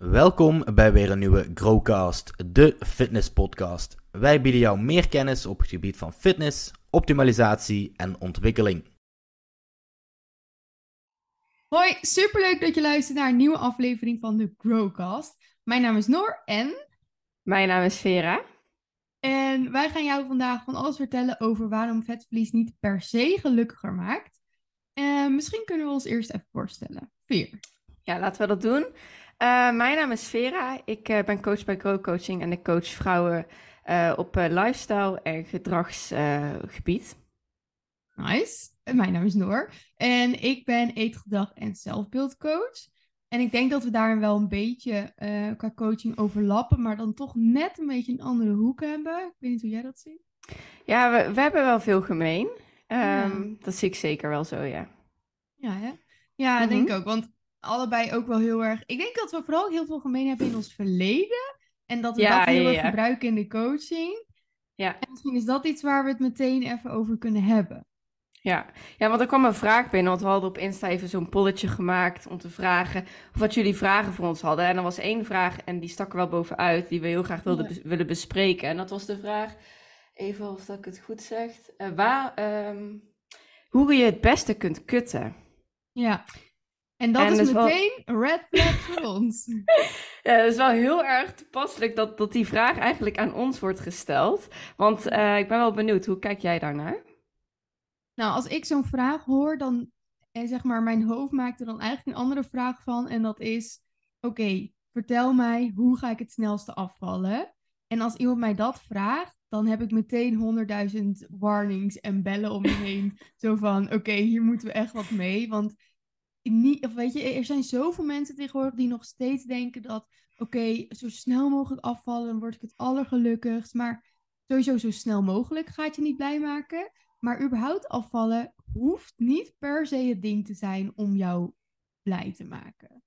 Welkom bij weer een nieuwe Growcast, de fitness podcast. Wij bieden jou meer kennis op het gebied van fitness, optimalisatie en ontwikkeling. Hoi, superleuk dat je luistert naar een nieuwe aflevering van de Growcast. Mijn naam is Noor en... Mijn naam is Vera. En wij gaan jou vandaag van alles vertellen over waarom vetverlies niet per se gelukkiger maakt. En misschien kunnen we ons eerst even voorstellen. Vier. Ja, laten we dat doen. Uh, mijn naam is Vera. Ik uh, ben coach bij Grow Coaching en ik coach vrouwen uh, op lifestyle en gedragsgebied. nice. En mijn naam is Noor. En ik ben eetgedrag en zelfbeeldcoach. En ik denk dat we daarin wel een beetje qua coaching overlappen, maar dan toch net een beetje een andere hoek hebben. Ik weet niet hoe jij dat ziet. Ja, we, we hebben wel veel gemeen. Um, ja. Dat zie ik zeker wel zo, ja. Ja, hè? Ja, mm -hmm. denk ik ook. Want allebei ook wel heel erg. Ik denk dat we vooral heel veel gemeen hebben in ons verleden. En dat we Ja, dat heel erg ja. gebruiken in de coaching. Ja. En misschien is dat iets waar we het meteen even over kunnen hebben. Ja. ja, want er kwam een vraag binnen, want we hadden op Insta even zo'n polletje gemaakt om te vragen of wat jullie vragen voor ons hadden. En er was één vraag en die stak er wel bovenuit, die we heel graag wilden Ja. willen bespreken. En dat was de vraag, even of dat ik het goed zeg, eh, waar, ehm, hoe je het beste kunt kutten. Ja. En dat En is dus meteen een red flag voor ons. Ja, het is wel heel erg toepasselijk dat, dat die vraag eigenlijk aan ons wordt gesteld. Want eh, ik ben wel benieuwd, hoe kijk jij daarnaar? Nou, als ik zo'n vraag hoor, dan en zeg maar, mijn hoofd maakt er dan eigenlijk een andere vraag van. En dat is: oké, vertel mij hoe ga ik het snelste afvallen? En als iemand mij dat vraagt, dan heb ik meteen honderdduizend warnings en bellen om me heen. Zo van: oké, hier moeten we echt wat mee. Want niet, of weet je, er zijn zoveel mensen tegenwoordig die nog steeds denken dat: oké, zo snel mogelijk afvallen, dan word ik het allergelukkigst. Maar sowieso zo snel mogelijk gaat je niet blij maken. Maar überhaupt afvallen hoeft niet per se het ding te zijn om jou blij te maken.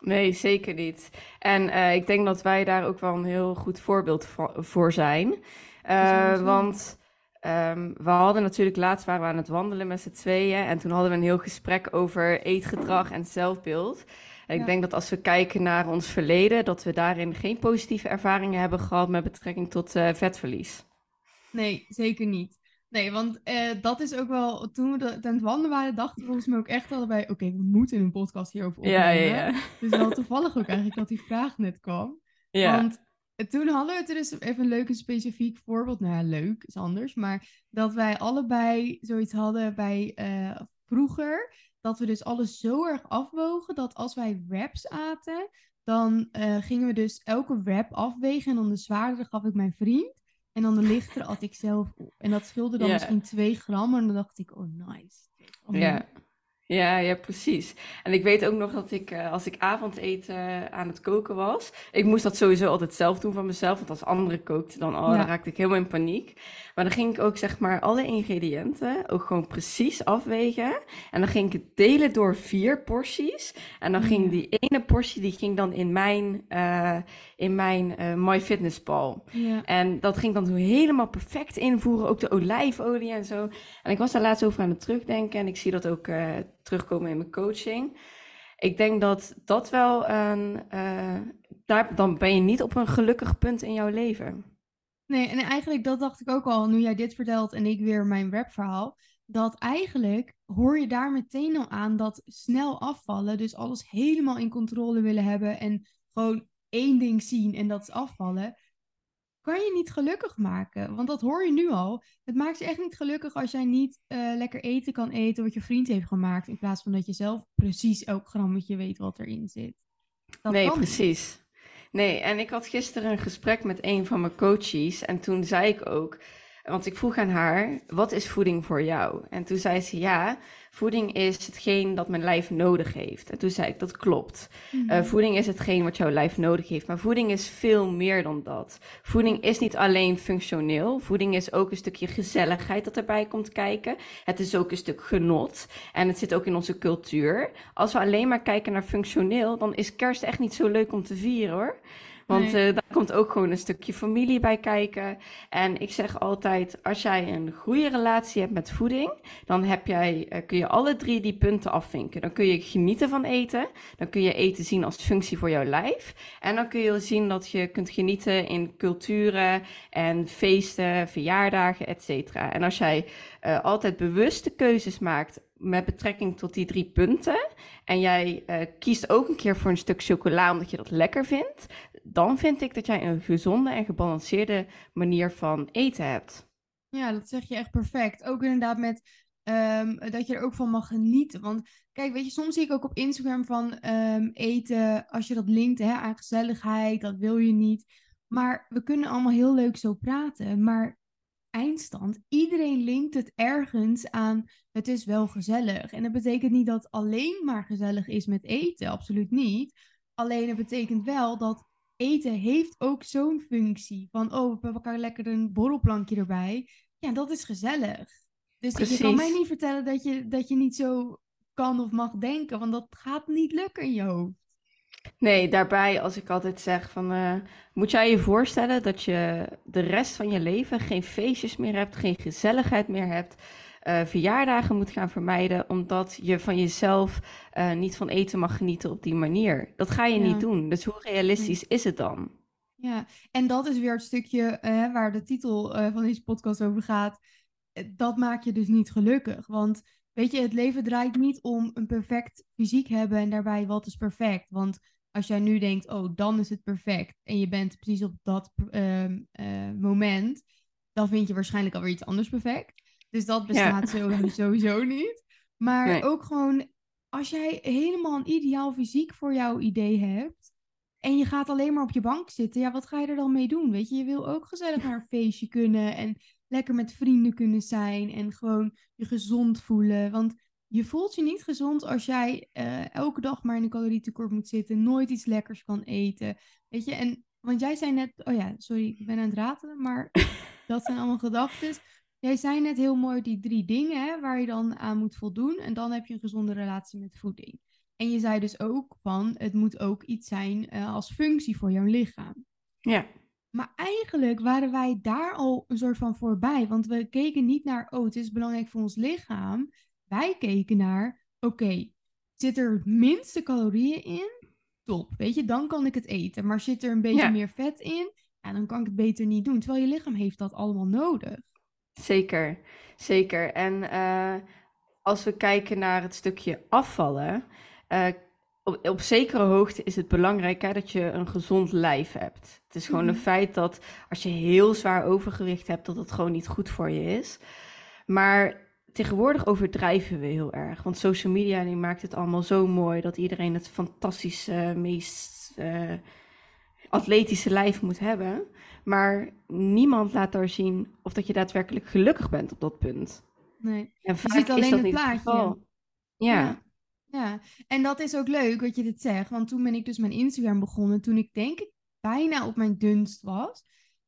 Nee, zeker niet. En eh, ik denk dat wij daar ook wel een heel goed voorbeeld vo- voor zijn. Eh, want ehm, we hadden natuurlijk laatst waren we aan het wandelen met z'n tweeën. En toen hadden we een heel gesprek over eetgedrag en zelfbeeld. En ik Ja. denk dat als we kijken naar ons verleden, dat we daarin geen positieve ervaringen hebben gehad met betrekking tot eh, vetverlies. Nee, zeker niet. Nee, want eh, dat is ook wel, toen we de- aan het wandelen waren, dachten we volgens mij ook echt allebei, oké, we moeten een podcast hierover opnemen. Ja, ja, ja. Dus wel toevallig ook eigenlijk dat die vraag net kwam. Ja. Want toen hadden we het er dus even een leuk en specifiek voorbeeld. Nou ja, leuk is anders. Maar dat wij allebei zoiets hadden bij eh, vroeger. Dat we dus alles zo erg afwogen dat als wij wraps aten, dan eh, gingen we dus elke wrap afwegen. En dan de zwaardere gaf ik mijn vriend. En dan de lichtere at ik zelf op. En dat scheelde dan misschien 2 gram. En dan dacht ik, oh nice. Oh, Ja. Ja, ja, precies. En ik weet ook nog dat ik, eh, als ik avondeten aan het koken was, ik moest dat sowieso altijd zelf doen van mezelf, want als anderen kookten, dan, oh, Ja. dan raakte ik helemaal in paniek. Maar dan ging ik ook, zeg maar, alle ingrediënten ook gewoon precies afwegen. En dan ging ik het delen door vier porties. En dan ging Ja. die ene portie, die ging dan in mijn, eh in mijn eh MyFitnessPal. Ja. En dat ging dan zo helemaal perfect invoeren, ook de olijfolie en zo. En ik was daar laatst over aan het terugdenken en ik zie dat ook eh, terugkomen in mijn coaching. Ik denk dat dat wel een, eh, dan ben je niet op een gelukkig punt in jouw leven. Nee, en eigenlijk dat dacht ik ook al, nu jij dit vertelt en ik weer mijn rapverhaal. Dat eigenlijk hoor je daar meteen al aan dat snel afvallen, dus alles helemaal in controle willen hebben en gewoon één ding zien en dat is afvallen, kan je niet gelukkig maken. Want dat hoor je nu al. Het maakt je echt niet gelukkig als jij niet eh, lekker eten kan eten wat je vriend heeft gemaakt, in plaats van dat je zelf precies elk grammetje weet wat erin zit. Dat nee, niet. precies. Nee, en ik had gisteren een gesprek met een van mijn coaches en toen zei ik ook, want ik vroeg aan haar, wat is voeding voor jou? En toen zei ze, ja, voeding is hetgeen dat mijn lijf nodig heeft. En toen zei ik, dat klopt. Mhm. Eh, voeding is hetgeen wat jouw lijf nodig heeft. Maar voeding is veel meer dan dat. Voeding is niet alleen functioneel. Voeding is ook een stukje gezelligheid dat erbij komt kijken. Het is ook een stuk genot. En het zit ook in onze cultuur. Als we alleen maar kijken naar functioneel, dan is kerst echt niet zo leuk om te vieren hoor. Want Nee. eh, daar komt ook gewoon een stukje familie bij kijken. En ik zeg altijd, als jij een goede relatie hebt met voeding, dan heb jij, eh, kun je alle drie die punten afvinken. Dan kun je genieten van eten. Dan kun je eten zien als functie voor jouw lijf. En dan kun je zien dat je kunt genieten in culturen en feesten, verjaardagen, et cetera. En als jij eh, altijd bewuste keuzes maakt met betrekking tot die drie punten. En jij kiest ook een keer voor een stuk chocola omdat je dat lekker vindt. Dan vind ik dat jij een gezonde en gebalanceerde manier van eten hebt. Ja, dat zeg je echt perfect. Ook inderdaad met ehm, dat je er ook van mag genieten. Want kijk, weet je, soms zie ik ook op Instagram van ehm, eten, als je dat linkt hè, aan gezelligheid, dat wil je niet. Maar we kunnen allemaal heel leuk zo praten. Maar eindstand, iedereen linkt het ergens aan, het is wel gezellig. En dat betekent niet dat alleen maar gezellig is met eten, absoluut niet. Alleen het betekent wel dat eten heeft ook zo'n functie. Van, oh, we pakken lekker een borrelplankje erbij. Ja, dat is gezellig. Dus je kan mij niet vertellen dat je, dat je niet zo kan of mag denken. Want dat gaat niet lukken in je hoofd. Nee, daarbij als ik altijd zeg van, eh, moet jij je voorstellen dat je de rest van je leven geen feestjes meer hebt, geen gezelligheid meer hebt, eh, verjaardagen moet gaan vermijden, omdat je van jezelf eh, niet van eten mag genieten op die manier. Dat ga je Ja. niet doen. Dus hoe realistisch is het dan? Ja, en dat is weer het stukje eh, waar de titel van deze podcast over gaat. Dat maakt je dus niet gelukkig. Want weet je, het leven draait niet om een perfect fysiek hebben en daarbij wat is perfect. Want als jij nu denkt, oh, dan is het perfect en je bent precies op dat ehm, eh, moment, dan vind je waarschijnlijk alweer iets anders perfect. Dus dat bestaat zo- sowieso niet. Maar Nee. ook gewoon, als jij helemaal een ideaal fysiek voor jouw idee hebt, en je gaat alleen maar op je bank zitten, ja, wat ga je er dan mee doen? Weet je, je wil ook gezellig naar een feestje kunnen en lekker met vrienden kunnen zijn en gewoon je gezond voelen. Want je voelt je niet gezond als jij eh, elke dag maar in een calorietekort moet zitten, nooit iets lekkers kan eten. Weet je, en want jij zei net, oh ja, sorry, ik ben aan het ratelen, maar dat zijn allemaal gedachten. Jij zei net heel mooi die drie dingen hè, waar je dan aan moet voldoen en dan heb je een gezonde relatie met voeding. En je zei dus ook van, het moet ook iets zijn eh, als functie voor jouw lichaam. Ja, Maar eigenlijk waren wij daar al een soort van voorbij. Want we keken niet naar, oh, het is belangrijk voor ons lichaam. Wij keken naar, oké, zit er het minste calorieën in? Top, weet je, dan kan ik het eten. Maar zit er een beetje Ja. meer vet in? Ja, dan kan ik het beter niet doen. Terwijl je lichaam heeft dat allemaal nodig. Zeker. Zeker. En eh, als we kijken naar het stukje afvallen, eh, op, op zekere hoogte is het belangrijk hè, dat je een gezond lijf hebt. Het is gewoon Mhm. een feit dat als je heel zwaar overgewicht hebt, dat het gewoon niet goed voor je is. Maar tegenwoordig overdrijven we heel erg. Want social media die maakt het allemaal zo mooi dat iedereen het fantastische, meest eh, atletische lijf moet hebben. Maar niemand laat daar zien of dat je daadwerkelijk gelukkig bent op dat punt. Nee. En Je ziet alleen is dat het plaatje. Ja, Ja. Ja, en dat is ook leuk dat je dit zegt. Want toen ben ik dus mijn Instagram begonnen. Toen ik denk ik bijna op mijn dunst was.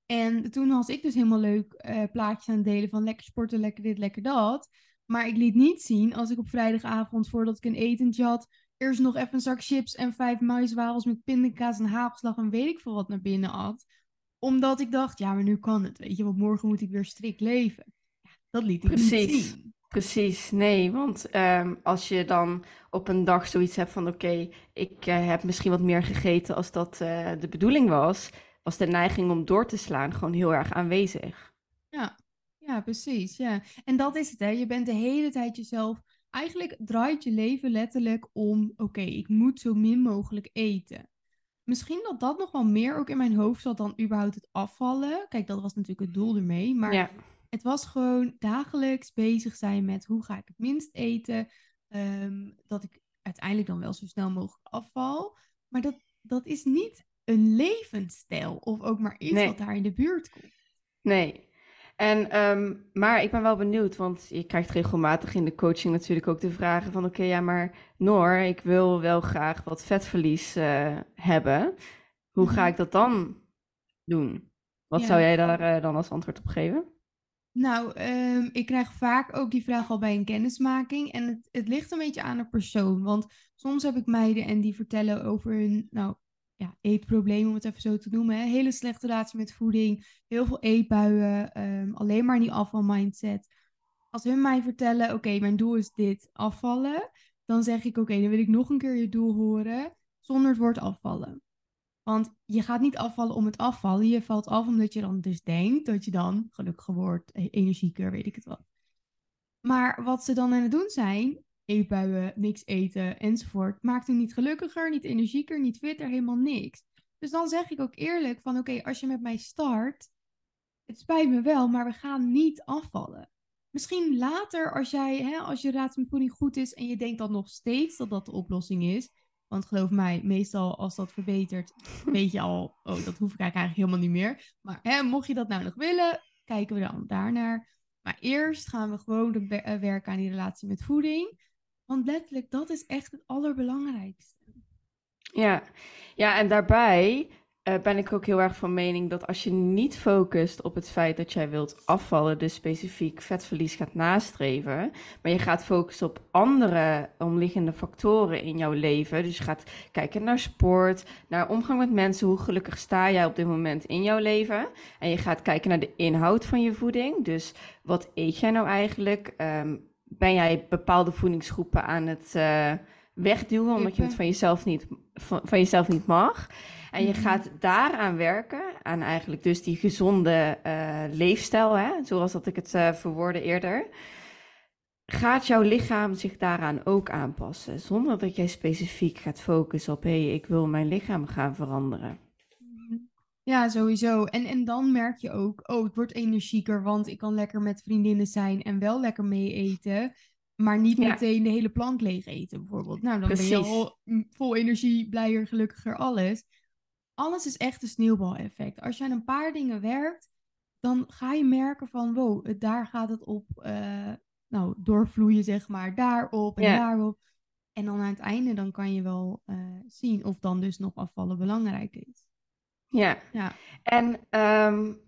En toen was ik dus helemaal leuk eh, plaatjes aan het delen van lekker sporten, lekker dit, lekker dat. Maar ik liet niet zien als ik op vrijdagavond voordat ik een etentje had. Eerst nog even een zak chips en vijf maiswafels met pindakaas en hagelslag en weet ik veel wat naar binnen at. Omdat ik dacht, ja, maar nu kan het, weet je, want morgen moet ik weer strikt leven. Ja, dat liet ik niet zien. precies. Nee, want ehm, als je dan op een dag zoiets hebt van oké, ik eh, heb misschien wat meer gegeten als dat eh, de bedoeling was, was de neiging om door te slaan gewoon heel erg aanwezig. Ja, ja, precies. Ja. En dat is het, hè. Je bent de hele tijd jezelf... Eigenlijk draait je leven letterlijk om... Oké, ik moet zo min mogelijk eten. Misschien dat dat nog wel meer ook in mijn hoofd zat dan überhaupt het afvallen. Kijk, dat was natuurlijk het doel ermee. Maar Ja, het was gewoon dagelijks bezig zijn met... Hoe ga ik het minst eten? Ehm, dat ik uiteindelijk dan wel zo snel mogelijk afval. Maar dat, dat is niet een levensstijl. Of ook maar iets Nee. wat daar in de buurt komt. nee. En, ehm, maar ik ben wel benieuwd, want je krijgt regelmatig in de coaching natuurlijk ook de vragen van oké, ja, maar Noor, ik wil wel graag wat vetverlies eh, hebben. Hoe ga Mhm. ik dat dan doen? Wat Ja. zou jij daar eh, dan als antwoord op geven? Nou, ehm, ik krijg vaak ook die vraag al bij een kennismaking. En het, het ligt een beetje aan de persoon. Want soms heb ik meiden en die vertellen over hun nou, ja, eetproblemen, om het even zo te noemen. Hele slechte relatie met voeding, heel veel eetbuien, ehm, alleen maar die afvalmindset. Als hun mij vertellen, oké, mijn doel is dit, afvallen, dan zeg ik, oké, dan wil ik nog een keer je doel horen, zonder het woord afvallen. Want je gaat niet afvallen om het afvallen. Je valt af omdat je dan dus denkt dat je dan gelukkiger wordt, e-, energieker, weet ik het wat. Maar wat ze dan aan het doen zijn, eetbuien, niks eten enzovoort, maakt u niet gelukkiger, niet energieker, niet fitter, helemaal niks. Dus dan zeg ik ook eerlijk van oké, als je met mij start, het spijt me wel, maar we gaan niet afvallen. Misschien later, als, jij, hè, als je raad met voeding goed is en je denkt dan nog steeds dat dat de oplossing is. Want geloof mij, meestal als dat verbetert, weet je al, oh, dat hoef ik eigenlijk helemaal niet meer. Maar hè, mocht je dat nou nog willen, kijken we dan daarnaar. Maar eerst gaan we gewoon de, uh, werken aan die relatie met voeding. Want letterlijk, dat is echt het allerbelangrijkste. Ja, ja en daarbij uh, ben ik ook heel erg van mening dat als je niet focust op het feit dat jij wilt afvallen, dus specifiek vetverlies gaat nastreven, maar je gaat focussen op andere omliggende factoren in jouw leven. Dus je gaat kijken naar sport, naar omgang met mensen, hoe gelukkig sta jij op dit moment in jouw leven. En je gaat kijken naar de inhoud van je voeding. Dus wat eet jij nou eigenlijk? Um, ben jij bepaalde voedingsgroepen aan het uh, wegduwen omdat je het van jezelf niet, van, van jezelf niet mag. En je mhm. gaat daaraan werken, aan eigenlijk dus die gezonde uh, leefstijl, hè, zoals dat ik het uh, verwoordde eerder. Gaat jouw lichaam zich daaraan ook aanpassen, zonder dat jij specifiek gaat focussen op, hé, hey, ik wil mijn lichaam gaan veranderen. Ja, sowieso. En, en dan merk je ook, oh, ik word energieker, want ik kan lekker met vriendinnen zijn en wel lekker mee eten. Maar niet meteen de hele plank leeg eten, bijvoorbeeld. Nou, dan ben je al vol energie, blijer, gelukkiger, alles. Alles is echt een sneeuwbaleffect. Als je aan een paar dingen werkt, dan ga je merken van, wow, daar gaat het op, uh, nou, doorvloeien, zeg maar, daarop en daarop. En dan aan het einde, dan kan je wel uh, zien of dan dus nog afvallen belangrijk is. Ja. ja. En um,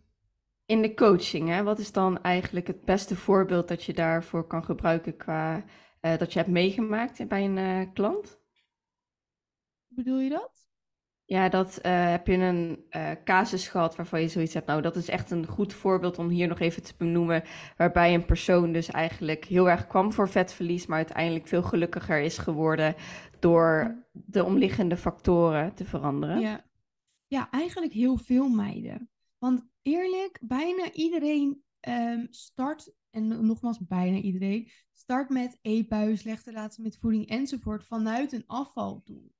in de coaching, hè, wat is dan eigenlijk het beste voorbeeld dat je daarvoor kan gebruiken qua uh, dat je hebt meegemaakt bij een uh, klant? Bedoel je dat? Ja, dat uh, heb je een casus gehad waarvan je zoiets hebt. Nou, dat is echt een goed voorbeeld om hier nog even te benoemen. Waarbij een persoon dus eigenlijk heel erg kwam voor vetverlies, maar uiteindelijk veel gelukkiger is geworden door de omliggende factoren te veranderen. Ja, ja, eigenlijk heel veel meiden. Want eerlijk, bijna iedereen um, start, en nogmaals bijna iedereen, start met eetbuien, slechte relatie met voeding enzovoort vanuit een afvaldoel.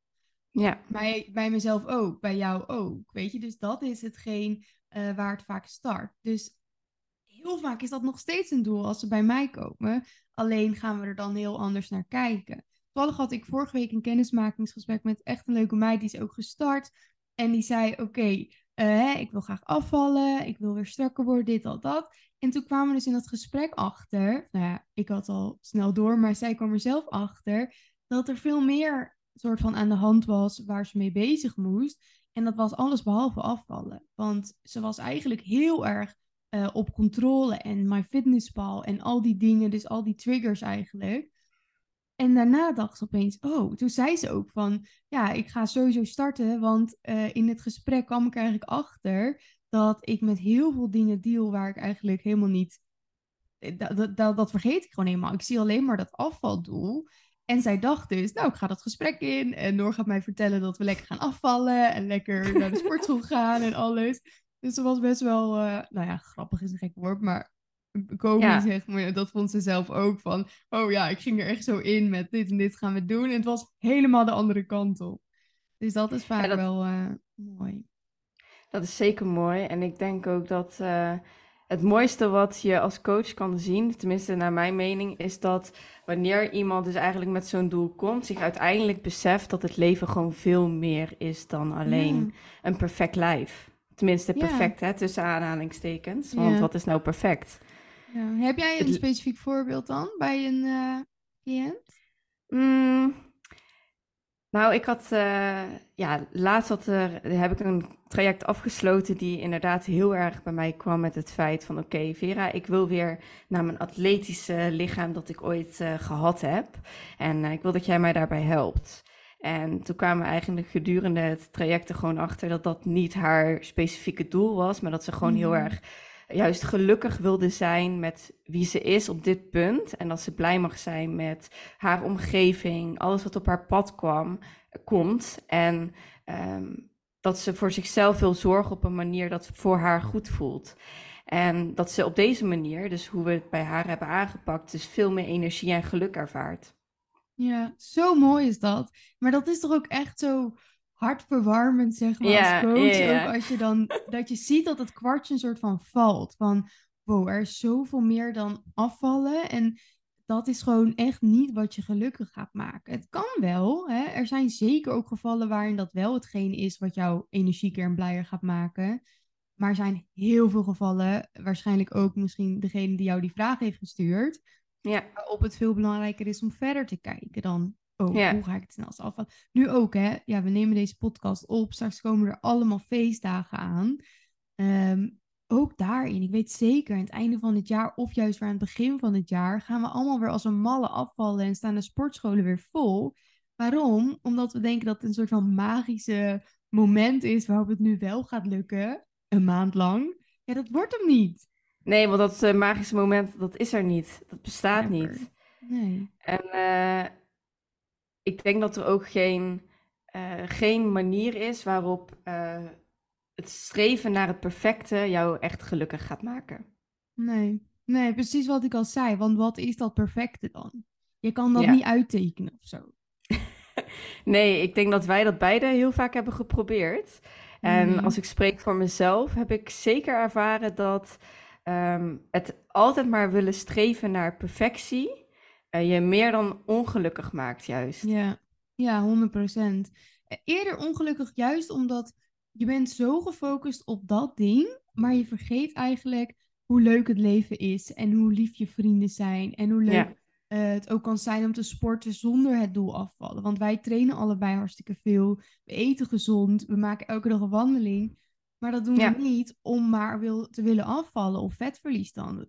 Ja. Bij, bij mezelf ook, bij jou ook. Weet je, dus dat is hetgeen uh, waar het vaak start. Dus heel vaak is dat nog steeds een doel als ze bij mij komen. Alleen gaan we er dan heel anders naar kijken. Toevallig had ik vorige week een kennismakingsgesprek met echt een leuke meid. Die is ook gestart. En die zei: Oké, uh, ik wil graag afvallen, ik wil weer strakker worden, dit, al dat. En toen kwamen we dus in dat gesprek achter, nou ja, ik had al snel door, maar zij kwam er zelf achter, dat er veel meer soort van aan de hand was waar ze mee bezig moest. En dat was alles behalve afvallen. Want ze was eigenlijk heel erg uh, op controle en MyFitnessPal en al die dingen, dus al die triggers eigenlijk. En daarna dacht ze opeens, oh, toen zei ze ook van, ja, ik ga sowieso starten, want uh, in het gesprek kwam ik eigenlijk achter dat ik met heel veel dingen deal waar ik eigenlijk helemaal niet, eh, dat, dat, dat vergeet ik gewoon helemaal. Ik zie alleen maar dat afvaldoel. En zij dacht dus, nou, ik ga dat gesprek in en Noor gaat mij vertellen dat we lekker gaan afvallen en lekker naar de sportschool gaan en alles. Dus ze was best wel, uh, nou ja, grappig is een gek woord, maar Kobe ja. zeg maar, dat vond ze zelf ook van, oh ja, ik ging er echt zo in met dit en dit gaan we doen. En het was helemaal de andere kant op. Dus dat is vaak wel uh, mooi. Dat is zeker mooi. En ik denk ook dat uh, het mooiste wat je als coach kan zien, tenminste naar mijn mening, is dat wanneer iemand dus eigenlijk met zo'n doel komt, zich uiteindelijk beseft dat het leven gewoon veel meer is dan alleen ja. een perfect lijf. Tenminste, perfect, ja. hè, tussen aanhalingstekens. Want ja. wat is nou perfect? Ja. Heb jij een het... specifiek voorbeeld dan bij een uh, cliënt? Mm, nou, ik had, uh, ja, laatst had er, heb ik een traject afgesloten die inderdaad heel erg bij mij kwam met het feit van, oké, okay, Vera, ik wil weer naar mijn atletische lichaam dat ik ooit uh, gehad heb. En ik wil dat jij mij daarbij helpt. En toen kwamen we eigenlijk gedurende het traject er gewoon achter dat dat niet haar specifieke doel was, maar dat ze gewoon heel Mhm. erg juist gelukkig wilde zijn met wie ze is op dit punt. En dat ze blij mag zijn met haar omgeving, alles wat op haar pad kwam, komt. En ehm, dat ze voor zichzelf wil zorgen op een manier dat voor haar goed voelt. En dat ze op deze manier, dus hoe we het bij haar hebben aangepakt, dus veel meer energie en geluk ervaart. Ja, zo mooi is dat. Maar dat is toch ook echt zo hartverwarmend, zeg maar, Ja, als coach. ja. Ook als je dan, dat je ziet dat het kwartje een soort van valt. Van, wow, er is zoveel meer dan afvallen. En dat is gewoon echt niet wat je gelukkig gaat maken. Het kan wel, hè. Er zijn zeker ook gevallen waarin dat wel hetgeen is wat jou energieker en blijer gaat maken. Maar er zijn heel veel gevallen, waarschijnlijk ook misschien degene die jou die vraag heeft gestuurd, Ja, waarop het veel belangrijker is om verder te kijken dan, oh, Ja. hoe ga ik het snelst afvallen? Nu ook, hè. Ja, we nemen deze podcast op. Straks komen er allemaal feestdagen aan. Ehm, ook daarin, ik weet zeker, aan het einde van het jaar of juist weer aan het begin van het jaar, gaan we allemaal weer als een malle afvallen en staan de sportscholen weer vol. Waarom? Omdat we denken dat het een soort van magische moment is waarop het nu wel gaat lukken, een maand lang. Ja, dat wordt hem niet. nee, want dat eh, magische moment, dat is er niet. Dat bestaat Never. niet. Nee. En eh, ik denk dat er ook geen, eh, geen manier is waarop eh, het streven naar het perfecte jou echt gelukkig gaat maken. Nee, nee, precies wat ik al zei. Want wat is dat perfecte dan? Je kan dat Ja. niet uittekenen of zo. Nee, ik denk dat wij dat beide heel vaak hebben geprobeerd. En Mhm. als ik spreek voor mezelf, heb ik zeker ervaren dat ehm, het altijd maar willen streven naar perfectie eh, je meer dan ongelukkig maakt, juist. Ja, ja, 100%. Eh, Eerder ongelukkig juist omdat je bent zo gefocust op dat ding, maar je vergeet eigenlijk hoe leuk het leven is en hoe lief je vrienden zijn en hoe leuk Ja. eh, het ook kan zijn om te sporten zonder het doel afvallen. Want wij trainen allebei hartstikke veel, we eten gezond, we maken elke dag een wandeling, maar dat doen Ja. we niet om maar wil, te willen afvallen of vetverlies dan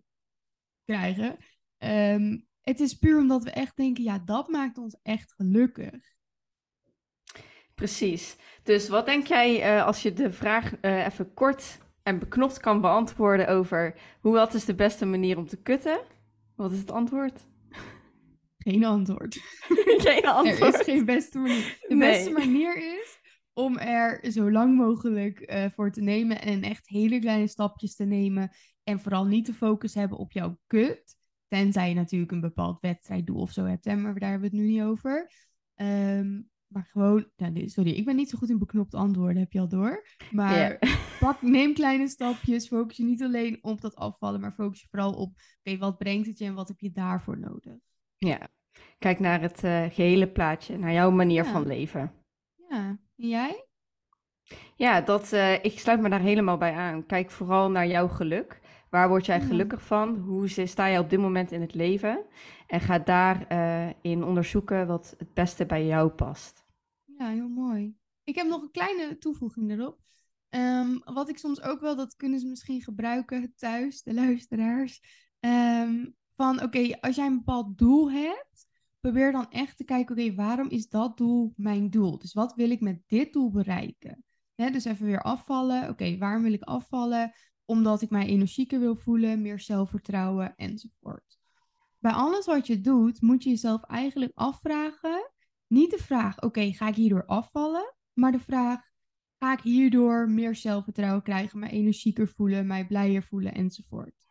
krijgen. Ehm, het is puur omdat we echt denken, ja, dat maakt ons echt gelukkig. Precies. Dus wat denk jij eh, als je de vraag eh, even kort en beknopt kan beantwoorden over hoe wat is de beste manier om te kutten? Wat is het antwoord? Geen antwoord. Geen Er antwoord. is geen beste manier. De Nee. beste manier is om er zo lang mogelijk eh, voor te nemen en echt hele kleine stapjes te nemen. En vooral niet de focus hebben op jouw kut. Tenzij je natuurlijk een bepaald wedstrijddoel of zo hebt, hè, maar daar hebben we het nu niet over. Ehm, maar gewoon, nou, sorry, ik ben niet zo goed in beknopt antwoorden, heb je al door. Maar pak, neem kleine stapjes. Focus je niet alleen op dat afvallen, maar focus je vooral op, oké, wat brengt het je en wat heb je daarvoor nodig? Ja. Kijk naar het eh, gehele plaatje, naar jouw manier Ja. van leven. Ja, en jij? Ja, dat, eh, ik sluit me daar helemaal bij aan. Kijk vooral naar jouw geluk. Waar word jij gelukkig van? Hoe sta je op dit moment in het leven? En ga daarin in onderzoeken wat het beste bij jou past. Ja, heel mooi. Ik heb nog een kleine toevoeging erop. Ehm, wat ik soms ook wel, dat kunnen ze misschien gebruiken thuis, de luisteraars. Ehm, van oké, als jij een bepaald doel hebt, probeer dan echt te kijken, oké, waarom is dat doel mijn doel? Dus wat wil ik met dit doel bereiken? Dus even weer afvallen. Oké, waarom wil ik afvallen? Omdat ik mij energieker wil voelen, meer zelfvertrouwen enzovoort. Bij alles wat je doet, moet je jezelf eigenlijk afvragen niet de vraag, oké, ga ik hierdoor afvallen? Maar de vraag, ga ik hierdoor meer zelfvertrouwen krijgen, mij energieker voelen, mij blijer voelen enzovoort.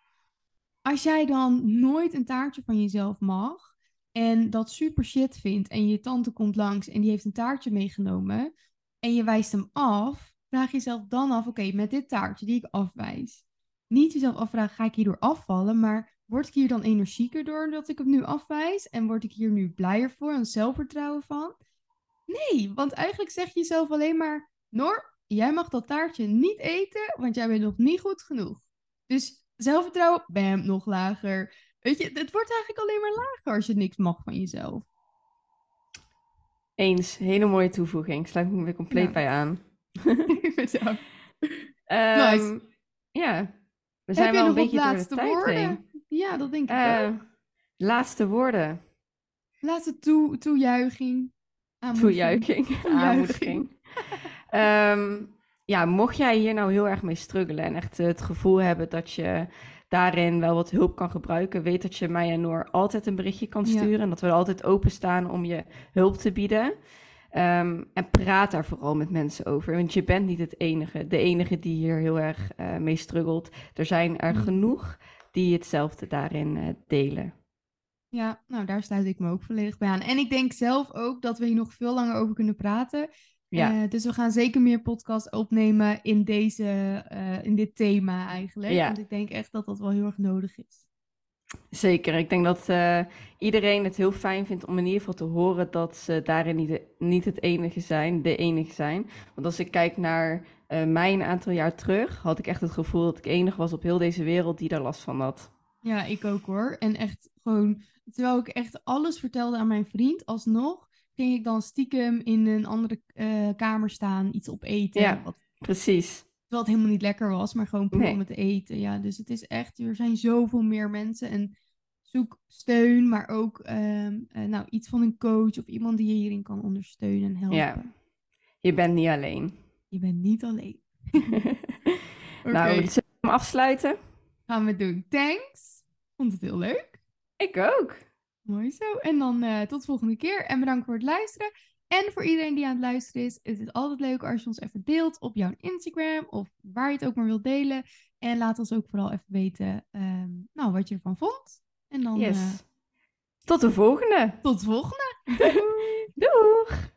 Als jij dan nooit een taartje van jezelf mag en dat super shit vindt en je tante komt langs en die heeft een taartje meegenomen en je wijst hem af, vraag jezelf dan af, oké, met dit taartje die ik afwijs, niet jezelf afvragen, ga ik hierdoor afvallen, maar word ik hier dan energieker door dat ik hem nu afwijs? En word ik hier nu blijer voor en zelfvertrouwen van? Nee, want eigenlijk zeg je jezelf alleen maar, Noor, jij mag dat taartje niet eten, want jij bent nog niet goed genoeg. Dus zelfvertrouwen, bam, nog lager. Weet je, het wordt eigenlijk alleen maar lager als je niks mag van jezelf. Eens, hele mooie toevoeging. Sluit me weer compleet Ja. bij aan. Bedankt. Ehm, Nice. Ja, we zijn Heb wel een beetje door de laatste tijd woorden? heen. Ja, dat denk ik Eh, ook. laatste woorden. Laatste toe toejuiching. Toejuiching. Aanmoediging. Ehm, ja, mocht jij hier nou heel erg mee struggelen en echt het gevoel hebben dat je daarin wel wat hulp kan gebruiken, weet dat je mij en Noor altijd een berichtje kan Ja. sturen en dat we altijd openstaan om je hulp te bieden. Ehm, en praat daar vooral met mensen over, want je bent niet het enige, de enige die hier heel erg eh, mee struggelt. Er zijn er Mm. genoeg die hetzelfde daarin eh, delen. Ja, nou daar sluit ik me ook volledig bij aan. En ik denk zelf ook dat we hier nog veel langer over kunnen praten. Ja. Eh, dus we gaan zeker meer podcasts opnemen in, deze, in dit thema eigenlijk. Ja. Want ik denk echt dat dat wel heel erg nodig is. Zeker. Ik denk dat eh, iedereen het heel fijn vindt om in ieder geval te horen dat ze daarin niet, niet het enige zijn, de enige zijn. Want als ik kijk naar eh, mij een aantal jaar terug, had ik echt het gevoel dat ik enig was op heel deze wereld die daar last van had. Ja, ik ook hoor. En echt gewoon, terwijl ik echt alles vertelde aan mijn vriend, alsnog ging ik dan stiekem in een andere eh, kamer staan, iets opeten. Ja. Wat, Precies. Terwijl het helemaal niet lekker was, maar gewoon puur Nee. om het te eten. Ja, dus het is echt, er zijn zoveel meer mensen en zoek steun, maar ook ehm, eh, nou, iets van een coach of iemand die je hierin kan ondersteunen en helpen. Ja. Je bent niet alleen. Je bent niet alleen. Nou, zullen we hem afsluiten? gaan we doen. Thanks. Vond het heel leuk. Ik ook. Mooi zo. En dan eh, tot de volgende keer. En bedankt voor het luisteren. En voor iedereen die aan het luisteren is, is het altijd leuk als je ons even deelt op jouw Instagram of waar je het ook maar wilt delen. En laat ons ook vooral even weten ehm, nou, wat je ervan vond. En dan Yes. eh, Tot de volgende. tot de volgende. Doeg!